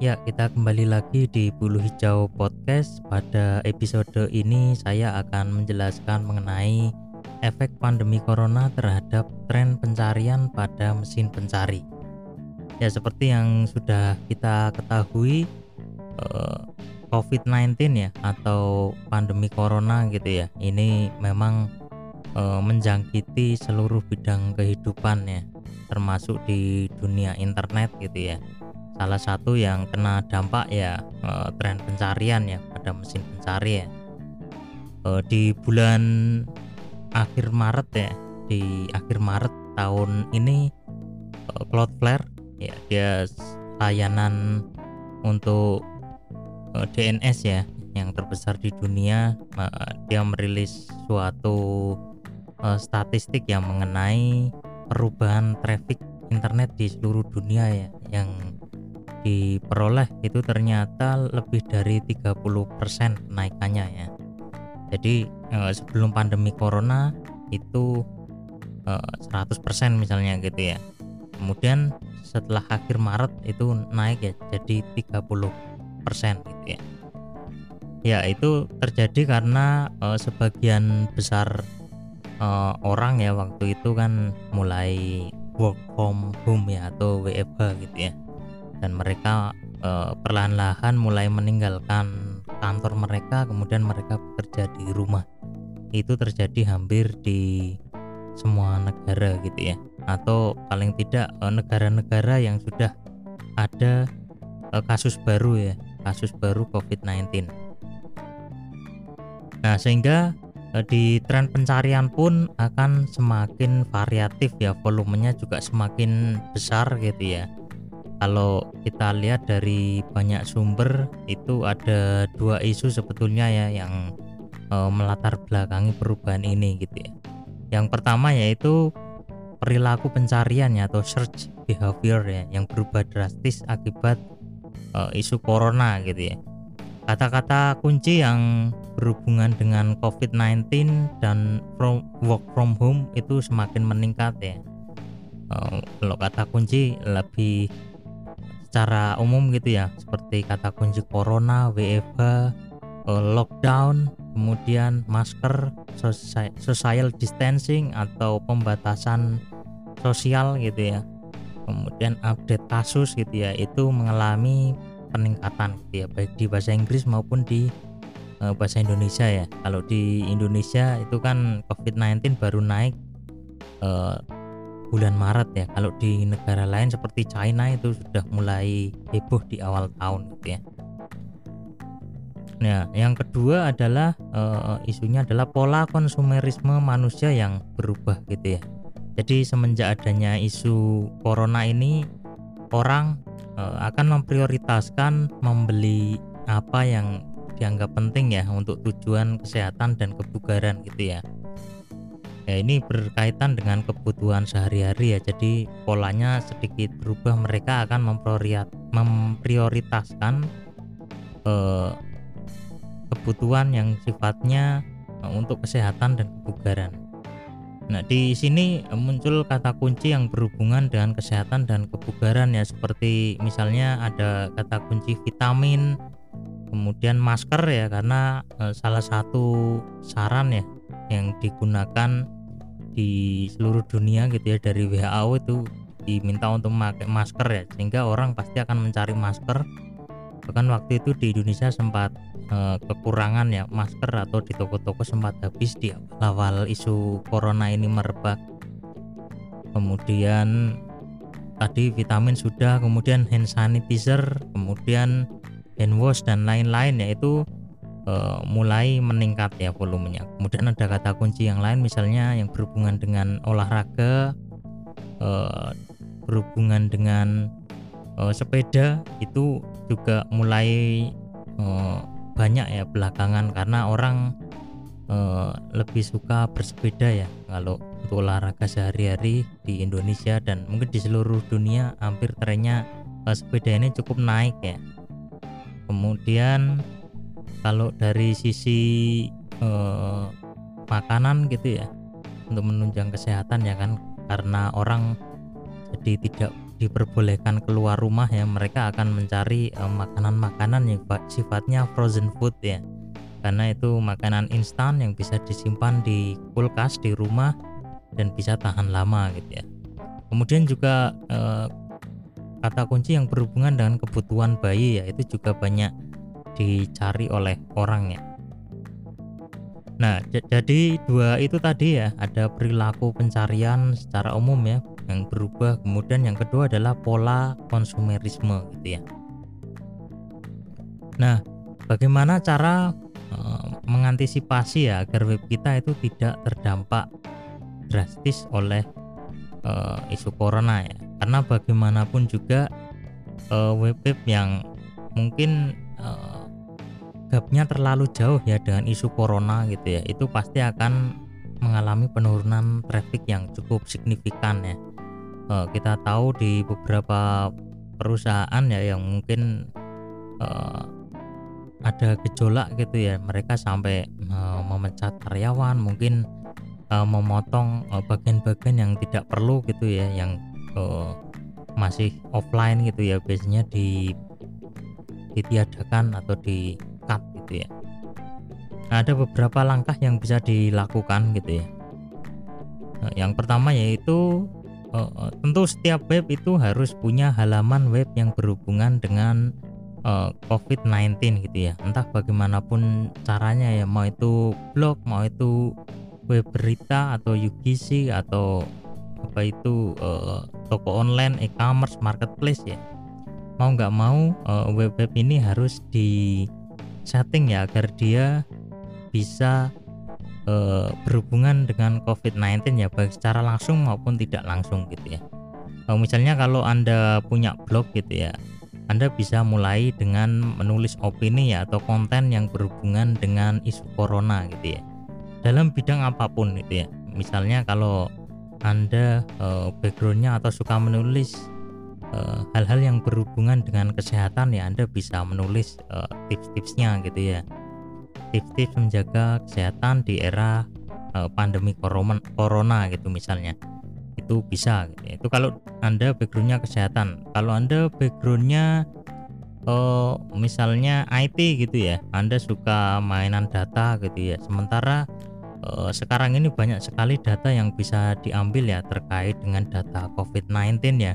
Ya, kita kembali lagi di Bulu Hijau Podcast. Pada episode ini saya akan menjelaskan mengenai efek pandemi corona terhadap tren pencarian pada mesin pencari. Ya, seperti yang sudah kita ketahui eh, COVID-19 ya atau pandemi corona gitu ya. Ini memang eh, menjangkiti seluruh bidang kehidupan ya, termasuk di dunia internet gitu ya salah satu yang kena dampak ya uh, tren pencarian ya pada mesin pencari ya uh, di bulan akhir Maret ya di akhir Maret tahun ini uh, Cloudflare ya dia layanan untuk uh, DNS ya yang terbesar di dunia uh, dia merilis suatu uh, statistik yang mengenai perubahan traffic internet di seluruh dunia ya yang diperoleh itu ternyata lebih dari 30% kenaikannya ya. Jadi eh, sebelum pandemi corona itu eh, 100% misalnya gitu ya. Kemudian setelah akhir Maret itu naik ya jadi 30% gitu ya. Ya itu terjadi karena eh, sebagian besar eh, orang ya waktu itu kan mulai work from home ya atau WFH gitu ya dan mereka eh, perlahan-lahan mulai meninggalkan kantor mereka kemudian mereka bekerja di rumah. Itu terjadi hampir di semua negara gitu ya. Atau paling tidak eh, negara-negara yang sudah ada eh, kasus baru ya kasus baru COVID-19 nah sehingga eh, di tren pencarian pun akan semakin variatif ya volumenya juga semakin besar gitu ya kalau kita lihat dari banyak sumber itu ada dua isu sebetulnya ya yang e, melatar belakangi perubahan ini gitu ya. Yang pertama yaitu perilaku pencarian ya atau search behavior ya yang berubah drastis akibat e, isu corona gitu ya. Kata-kata kunci yang berhubungan dengan COVID-19 dan from, work from home itu semakin meningkat ya. E, kalau kata kunci lebih secara umum gitu ya seperti kata kunci corona, WFH, eh, lockdown, kemudian masker, social distancing atau pembatasan sosial gitu ya. Kemudian update kasus gitu ya itu mengalami peningkatan gitu ya baik di bahasa Inggris maupun di uh, bahasa Indonesia ya. Kalau di Indonesia itu kan COVID-19 baru naik uh, bulan Maret ya. Kalau di negara lain seperti China itu sudah mulai heboh di awal tahun gitu ya. Nah, yang kedua adalah uh, isunya adalah pola konsumerisme manusia yang berubah gitu ya. Jadi semenjak adanya isu corona ini orang uh, akan memprioritaskan membeli apa yang dianggap penting ya untuk tujuan kesehatan dan kebugaran gitu ya ya ini berkaitan dengan kebutuhan sehari-hari ya. Jadi polanya sedikit berubah mereka akan memprioritaskan eh, kebutuhan yang sifatnya eh, untuk kesehatan dan kebugaran. Nah, di sini muncul kata kunci yang berhubungan dengan kesehatan dan kebugaran ya. Seperti misalnya ada kata kunci vitamin, kemudian masker ya. Karena e, salah satu saran ya yang digunakan di seluruh dunia gitu ya dari WHO itu diminta untuk memakai masker ya sehingga orang pasti akan mencari masker. Bahkan waktu itu di Indonesia sempat e, kekurangan ya masker atau di toko-toko sempat habis di awal isu corona ini merebak. Kemudian tadi vitamin sudah kemudian hand sanitizer kemudian hand wash dan lain-lain yaitu uh, mulai meningkat ya volumenya. Kemudian ada kata kunci yang lain misalnya yang berhubungan dengan olahraga, uh, berhubungan dengan uh, sepeda itu juga mulai uh, banyak ya belakangan karena orang uh, lebih suka bersepeda ya kalau untuk olahraga sehari-hari di Indonesia dan mungkin di seluruh dunia hampir trennya sepeda ini cukup naik ya. Kemudian kalau dari sisi eh, makanan gitu ya untuk menunjang kesehatan ya kan karena orang jadi tidak diperbolehkan keluar rumah ya mereka akan mencari makanan-makanan uh, yang sifatnya frozen food ya. Karena itu makanan instan yang bisa disimpan di kulkas di rumah dan bisa tahan lama gitu ya. Kemudian juga uh, kata kunci yang berhubungan dengan kebutuhan bayi ya itu juga banyak dicari oleh orang ya Nah, jadi dua itu tadi ya, ada perilaku pencarian secara umum ya yang berubah. Kemudian yang kedua adalah pola konsumerisme gitu ya. Nah, bagaimana cara uh, mengantisipasi ya agar web kita itu tidak terdampak drastis oleh uh, isu corona ya? Karena bagaimanapun juga uh, web-web yang mungkin gapnya terlalu jauh ya dengan isu corona gitu ya itu pasti akan mengalami penurunan traffic yang cukup signifikan ya. Uh, kita tahu di beberapa perusahaan ya yang mungkin uh, ada gejolak gitu ya mereka sampai uh, memecat karyawan mungkin uh, memotong bagian-bagian yang tidak perlu gitu ya yang uh, masih offline gitu ya biasanya di ditiadakan atau di gitu ya. Ada beberapa langkah yang bisa dilakukan gitu ya. Nah, yang pertama yaitu uh, tentu setiap web itu harus punya halaman web yang berhubungan dengan uh, COVID-19 gitu ya. Entah bagaimanapun caranya ya mau itu blog mau itu web berita atau UGC atau apa itu toko online e-commerce marketplace ya. Mau nggak mau web-web ini harus di setting ya agar dia bisa e, berhubungan dengan COVID-19 ya baik secara langsung maupun tidak langsung gitu ya. E, misalnya kalau Anda punya blog gitu ya, Anda bisa mulai dengan menulis opini ya atau konten yang berhubungan dengan isu corona gitu ya. Dalam bidang apa pun gitu ya. Misalnya kalau Anda e, backgroundnya atau suka menulis hal-hal uh, yang berhubungan dengan kesehatan ya Anda bisa menulis uh, tips-tipsnya gitu ya. Tips-tips menjaga kesehatan di era uh, pandemi corona, corona gitu misalnya. Itu bisa gitu ya. itu kalau Anda backgroundnya kesehatan. Kalau Anda backgroundnya uh, misalnya IT gitu ya Anda suka mainan data gitu ya. Sementara sekarang ini banyak sekali data yang bisa diambil ya terkait dengan data COVID-19 ya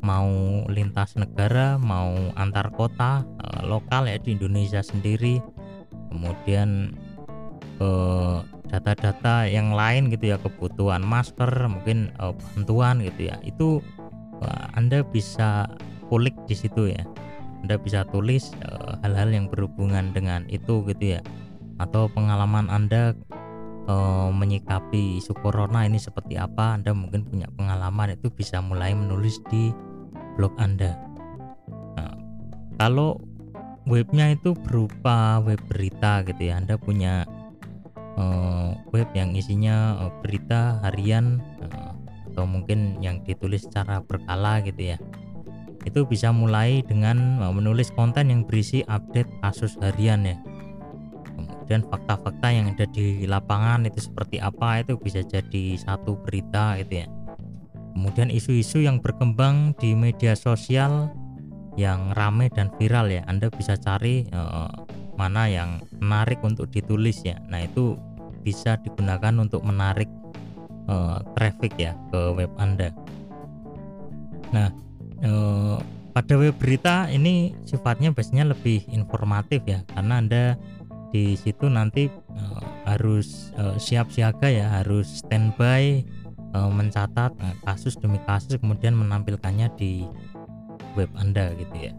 mau lintas negara, mau antar kota, uh, lokal ya di Indonesia sendiri, kemudian data data-data yang lain gitu ya kebutuhan masker, mungkin uh, bantuan gitu ya, itu uh, Anda bisa kulik di situ ya, Anda bisa tulis hal-hal uh, yang berhubungan dengan itu gitu ya, atau pengalaman Anda menyikapi isu corona ini seperti apa Anda mungkin punya pengalaman itu bisa mulai menulis di blog Anda. Nah, kalau webnya itu berupa web berita gitu ya, Anda punya uh, web yang isinya uh, berita harian uh, atau mungkin yang ditulis secara berkala gitu ya. Itu bisa mulai dengan uh, menulis konten yang berisi update kasus harian ya. Kemudian fakta-fakta yang ada di lapangan itu seperti apa itu bisa jadi satu berita gitu ya kemudian isu-isu yang berkembang di media sosial yang ramai dan viral ya. Anda bisa cari uh, mana yang menarik untuk ditulis ya. Nah itu bisa digunakan untuk menarik uh, traffic ya ke web Anda. Nah uh, pada web berita ini sifatnya biasanya lebih informatif ya karena Anda di situ nanti uh, harus uh, siap siaga ya harus standby e, mencatat e, kasus demi kasus kemudian menampilkannya di web Anda gitu ya.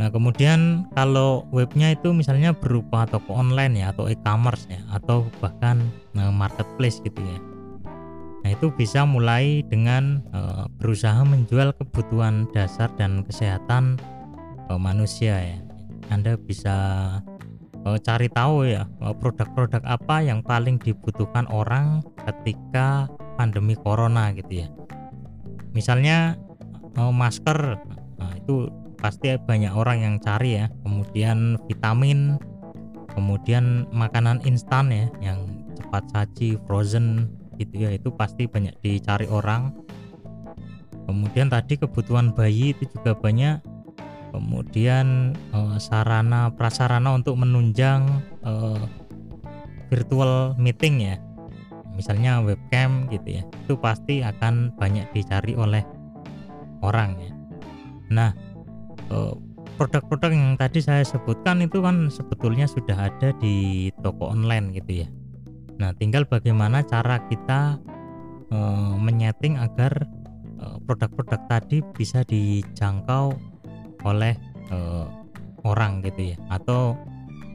Nah, kemudian kalau webnya itu misalnya berupa toko online ya atau e-commerce ya atau bahkan e, marketplace gitu ya. Nah, itu bisa mulai dengan e, berusaha menjual kebutuhan dasar dan kesehatan manusia ya. Anda bisa cari tahu ya produk-produk apa yang paling dibutuhkan orang ketika pandemi corona gitu ya. Misalnya masker nah, itu pasti banyak orang yang cari ya. Kemudian vitamin kemudian makanan instan ya yang cepat saji frozen gitu ya. Itu pasti banyak dicari orang. Kemudian tadi kebutuhan bayi itu juga banyak. Kemudian uh, sarana prasarana untuk menunjang uh, virtual meeting ya misalnya webcam gitu ya itu pasti akan banyak dicari oleh orang ya. Nah uh, produk-produk yang tadi saya sebutkan itu kan sebetulnya sudah ada di toko online gitu ya. Nah tinggal bagaimana cara kita uh, menyeting agar produk-produk tadi bisa dijangkau oleh uh, orang gitu ya atau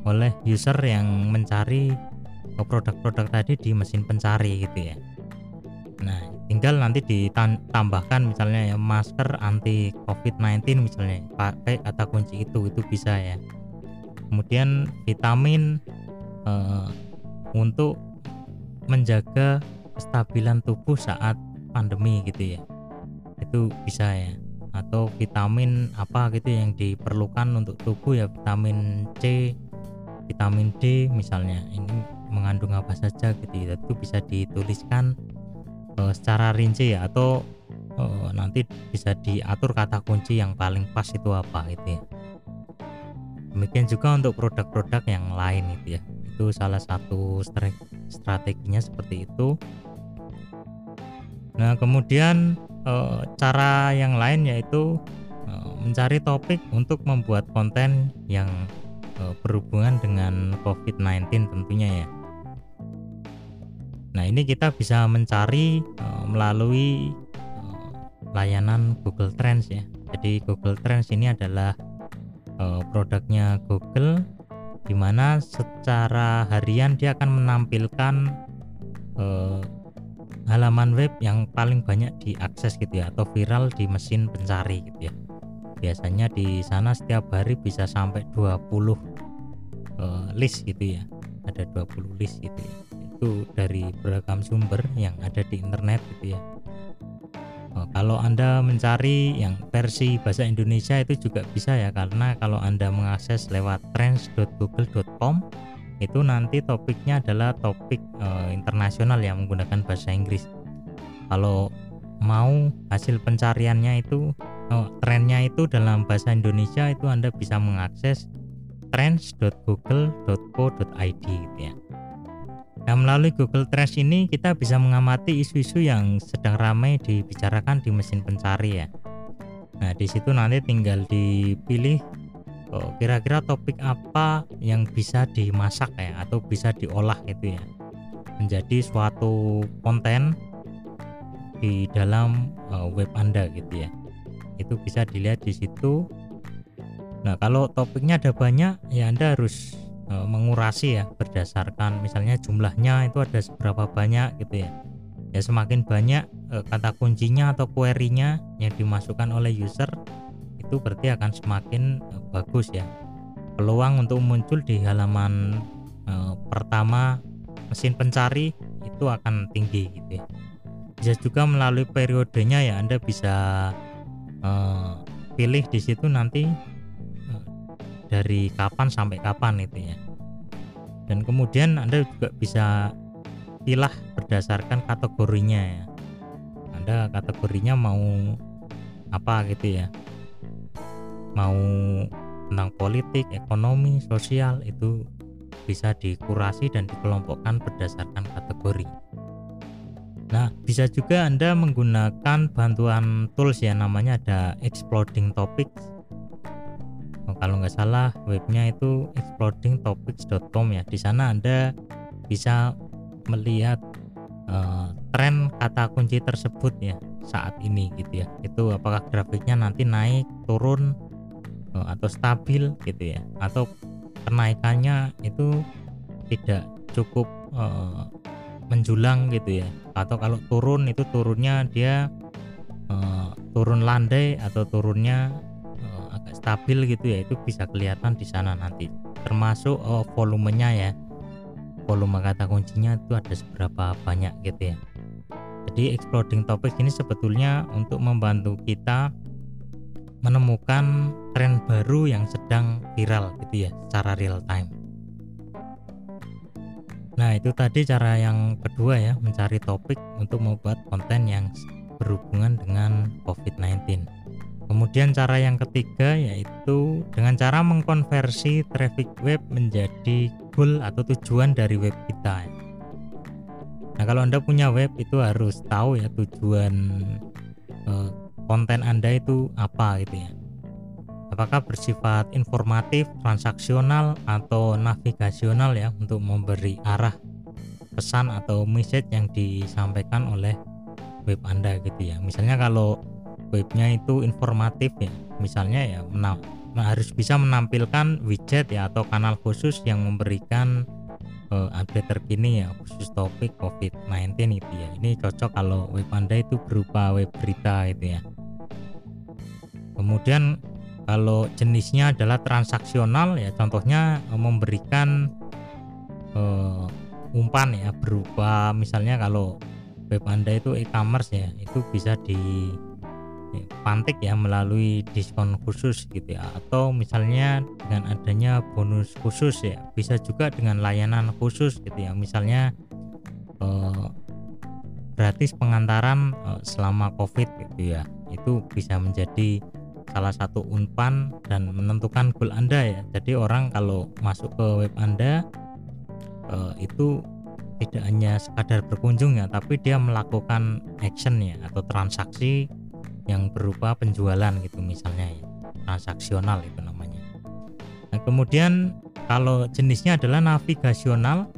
oleh user yang mencari produk-produk tadi di mesin pencari gitu ya. Nah tinggal nanti ditambahkan misalnya ya masker anti covid-19 misalnya pakai kata kunci itu itu bisa ya. Kemudian vitamin uh, untuk menjaga kestabilan tubuh saat pandemi gitu ya. Itu bisa ya. Atau vitamin apa gitu yang diperlukan untuk tubuh ya vitamin C vitamin D misalnya. Ini mengandung apa saja gitu ya itu bisa dituliskan uh, secara rinci ya atau uh, nanti bisa diatur kata kunci yang paling pas itu apa gitu ya demikian juga untuk produk-produk yang lain itu ya itu salah satu strateginya seperti itu nah kemudian uh, cara yang lain yaitu uh, mencari topik untuk membuat konten yang berhubungan dengan COVID-19 tentunya ya. Nah, ini kita bisa mencari uh, melalui uh, layanan Google Trends ya. Jadi Google Trends ini adalah uh, produknya Google di mana secara harian dia akan menampilkan uh, halaman web yang paling banyak diakses gitu ya atau viral di mesin pencari gitu ya. Biasanya di sana setiap hari bisa sampai 20 uh, list gitu ya. Ada 20 list gitu ya itu dari beragam sumber yang ada di internet gitu ya. Uh, kalau anda mencari yang versi bahasa Indonesia itu juga bisa ya karena kalau anda mengakses lewat trends.google.com itu nanti topiknya adalah topik uh, internasional yang menggunakan bahasa Inggris. Kalau mau hasil pencariannya itu oh, trennya itu dalam bahasa Indonesia itu Anda bisa mengakses trends.google.co.id gitu ya Nah, melalui Google Trends ini kita bisa mengamati isu-isu yang sedang ramai dibicarakan di mesin pencari ya. Nah, di situ nanti tinggal dipilih oh, kira-kira topik apa yang bisa dimasak ya atau bisa diolah gitu ya. Menjadi suatu konten di dalam uh, web Anda gitu ya. Itu bisa dilihat di situ. Nah kalau topiknya ada banyak ya Anda harus uh, mengurasi ya berdasarkan misalnya jumlahnya itu ada seberapa banyak gitu ya. Ya semakin banyak uh, kata kuncinya atau query-nya yang dimasukkan oleh user itu berarti akan semakin uh, bagus ya. Peluang untuk muncul di halaman uh, pertama mesin pencari itu akan tinggi gitu ya. Bisa juga melalui periodenya ya Anda bisa uh, pilih di situ nanti dari kapan sampai kapan itu ya dan kemudian Anda juga bisa pilah berdasarkan kategorinya ya Anda kategorinya mau apa gitu ya mau tentang politik, ekonomi, sosial itu bisa dikurasi dan dikelompokkan berdasarkan kategori. Nah, bisa juga Anda menggunakan bantuan tools ya namanya ada exploding topics. Kalau nggak salah webnya itu explodingtopics.com ya. Di sana Anda bisa melihat uh, tren kata kunci tersebut ya saat ini gitu ya. Itu apakah grafiknya nanti naik, turun, Eh, atau stabil gitu ya atau kenaikannya itu tidak cukup uh, menjulang gitu ya atau kalau turun itu turunnya dia uh, turun landai atau turunnya uh, stabil gitu ya itu bisa kelihatan di sana nanti termasuk uh, volumenya ya volume kata kuncinya itu ada seberapa banyak gitu ya jadi exploding topic ini sebetulnya untuk membantu kita menemukan tren baru yang sedang viral gitu ya secara real time. Nah, itu tadi cara yang kedua ya, mencari topik untuk membuat konten yang berhubungan dengan COVID. Kemudian cara yang ketiga yaitu dengan cara mengkonversi traffic web menjadi goal atau tujuan dari web kita nah kalau anda punya web itu harus tahu ya tujuan eh, konten anda itu apa gitu ya apakah bersifat informatif, transaksional atau navigasional ya untuk memberi arah pesan atau message yang disampaikan oleh web Anda gitu ya. Misalnya kalau webnya itu informatif ya. Misalnya ya nah, harus bisa menampilkan widget ya atau kanal khusus yang memberikan uh, update terkini ya khusus topik COVID-19 itu ya. Ini cocok kalau web anda itu berupa web berita itu ya. Kemudian kalau jenisnya adalah transaksional ya contohnya uh, memberikan uh, umpan ya berupa misalnya kalau web anda itu e-commerce ya itu bisa di pantik ya melalui diskon khusus gitu ya. Atau misalnya dengan adanya bonus khusus ya bisa juga dengan layanan khusus gitu ya. Misalnya eh, gratis pengantaran eh, selama covid gitu ya. Itu bisa menjadi salah satu umpan dan menentukan goal anda ya. Jadi orang kalau masuk ke web anda eh, itu tidak hanya sekadar berkunjung ya tapi dia melakukan action ya atau transaksi yang berupa penjualan gitu misalnya ya transaksional itu namanya. Nah kemudian kalau jenisnya adalah navigasional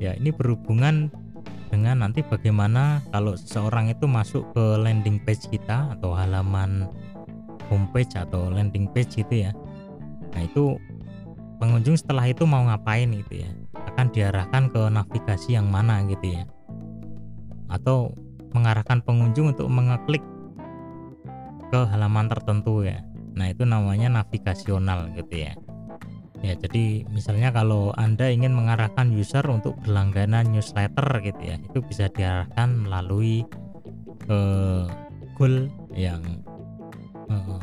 ya ini berhubungan dengan nanti bagaimana kalau seseorang itu masuk ke landing page kita atau halaman homepage atau landing page gitu ya. Nah itu pengunjung setelah itu mau ngapain gitu ya? Akan diarahkan ke navigasi yang mana gitu ya? Atau mengarahkan pengunjung untuk mengeklik ke halaman tertentu ya. Nah itu namanya navigasional gitu ya. Ya jadi misalnya kalau anda ingin mengarahkan user untuk berlangganan newsletter gitu ya itu bisa diarahkan melalui eh, goal yang eh,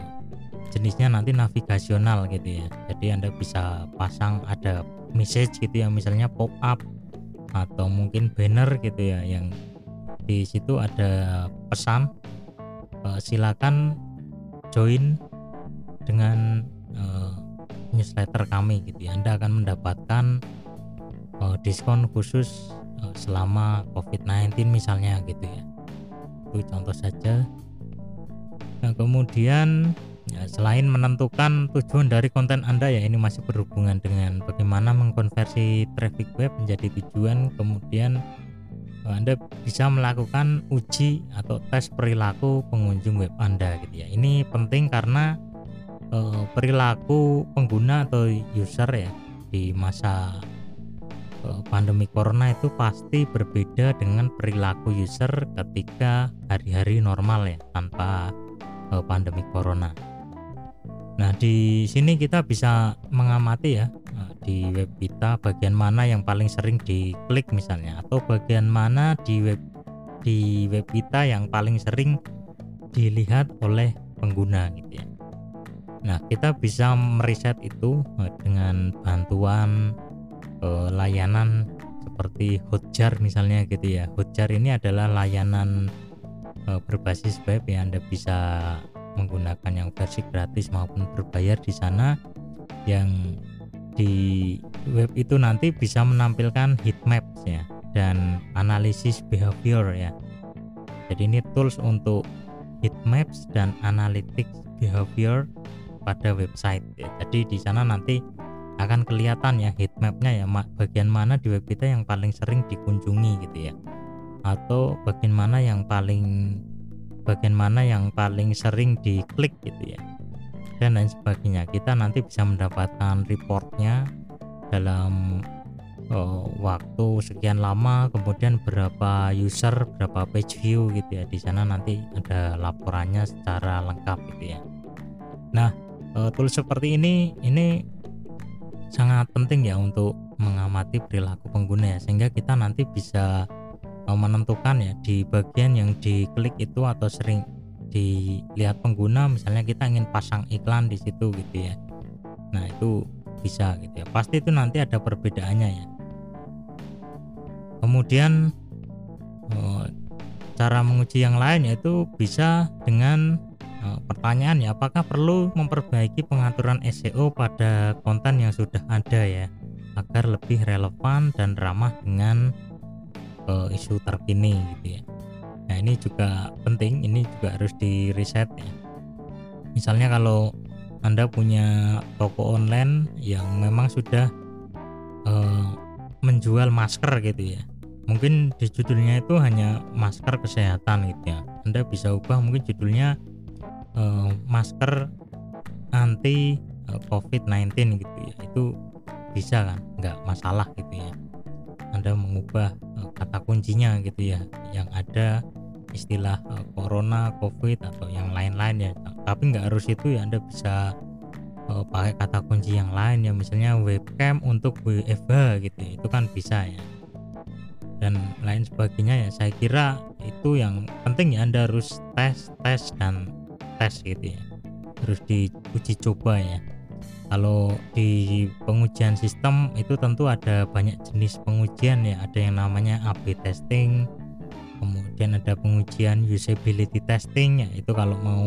jenisnya nanti navigasional gitu ya. Jadi anda bisa pasang ada message gitu ya misalnya pop up atau mungkin banner gitu ya yang di situ ada pesan uh, silakan join dengan uh, newsletter kami gitu ya. Anda akan mendapatkan uh, diskon khusus uh, selama COVID-19 misalnya gitu ya. Itu contoh saja. Nah, kemudian ya, selain menentukan tujuan dari konten Anda ya ini masih berhubungan dengan bagaimana mengkonversi traffic web menjadi tujuan kemudian anda bisa melakukan uji atau tes perilaku pengunjung web Anda gitu ya. Ini penting karena e, perilaku pengguna atau user ya di masa e, pandemi corona itu pasti berbeda dengan perilaku user ketika hari-hari normal ya tanpa e, pandemi corona. Nah, di sini kita bisa mengamati ya di web kita bagian mana yang paling sering diklik misalnya atau bagian mana di web di web kita yang paling sering dilihat oleh pengguna gitu ya. Nah, kita bisa meriset itu eh, dengan bantuan eh, layanan seperti Hotjar misalnya gitu ya. Hotjar ini adalah layanan eh, berbasis web yang Anda bisa menggunakan yang versi gratis maupun berbayar di sana yang di web itu nanti bisa menampilkan heat maps ya dan analisis behavior ya jadi ini tools untuk heat maps dan analytics behavior pada website ya. jadi di sana nanti akan kelihatan ya heat mapnya ya bagian mana di web kita yang paling sering dikunjungi gitu ya atau bagian mana yang paling bagian mana yang paling sering diklik gitu ya. Dan lain sebagainya. Kita nanti bisa mendapatkan reportnya dalam uh, waktu sekian lama kemudian berapa user berapa page view gitu ya. Di sana nanti ada laporannya secara lengkap gitu ya. Nah uh, tools seperti ini ini sangat penting ya untuk mengamati perilaku pengguna ya. Sehingga kita nanti bisa menentukan ya di bagian yang diklik itu atau sering dilihat pengguna misalnya kita ingin pasang iklan di situ gitu ya. Nah itu bisa gitu ya. Pasti itu nanti ada perbedaannya ya. Kemudian oh, cara menguji yang lain yaitu bisa dengan Nah, pertanyaan ya, apakah perlu memperbaiki pengaturan SEO pada konten yang sudah ada ya, agar lebih relevan dan ramah dengan uh, isu terkini gitu ya. Nah ini juga penting, ini juga harus di reset ya. Misalnya kalau anda punya toko online yang memang sudah uh, menjual masker gitu ya, mungkin di judulnya itu hanya masker kesehatan gitu ya. Anda bisa ubah mungkin judulnya uh, masker anti uh, COVID-19 gitu ya. Itu bisa kan, nggak masalah gitu ya. Anda mengubah uh, kata kuncinya gitu ya, yang ada istilah uh, corona, covid atau yang lain-lain ya. Tapi nggak harus itu ya Anda bisa uh, pakai kata kunci yang lain ya misalnya webcam untuk WFH gitu ya. Itu kan bisa ya. Dan lain sebagainya ya. Saya kira itu yang penting ya Anda harus tes, tes dan tes gitu ya. Terus diuji coba ya. Kalau di pengujian sistem itu tentu ada banyak jenis pengujian ya. Ada yang namanya A/B testing, kemudian ada pengujian usability testing ya itu kalau mau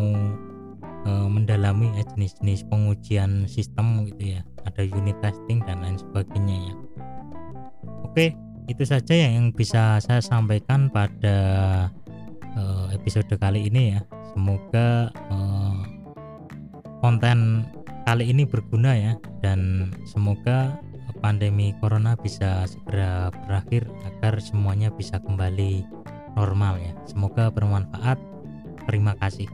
e, mendalami jenis-jenis pengujian sistem gitu ya. Ada unit testing dan lain sebagainya ya. Oke itu saja yang bisa saya sampaikan pada e, episode kali ini ya. Semoga e, konten kali ini berguna ya dan semoga pandemi corona bisa segera berakhir agar semuanya bisa kembali normal ya. Semoga bermanfaat. Terima kasih.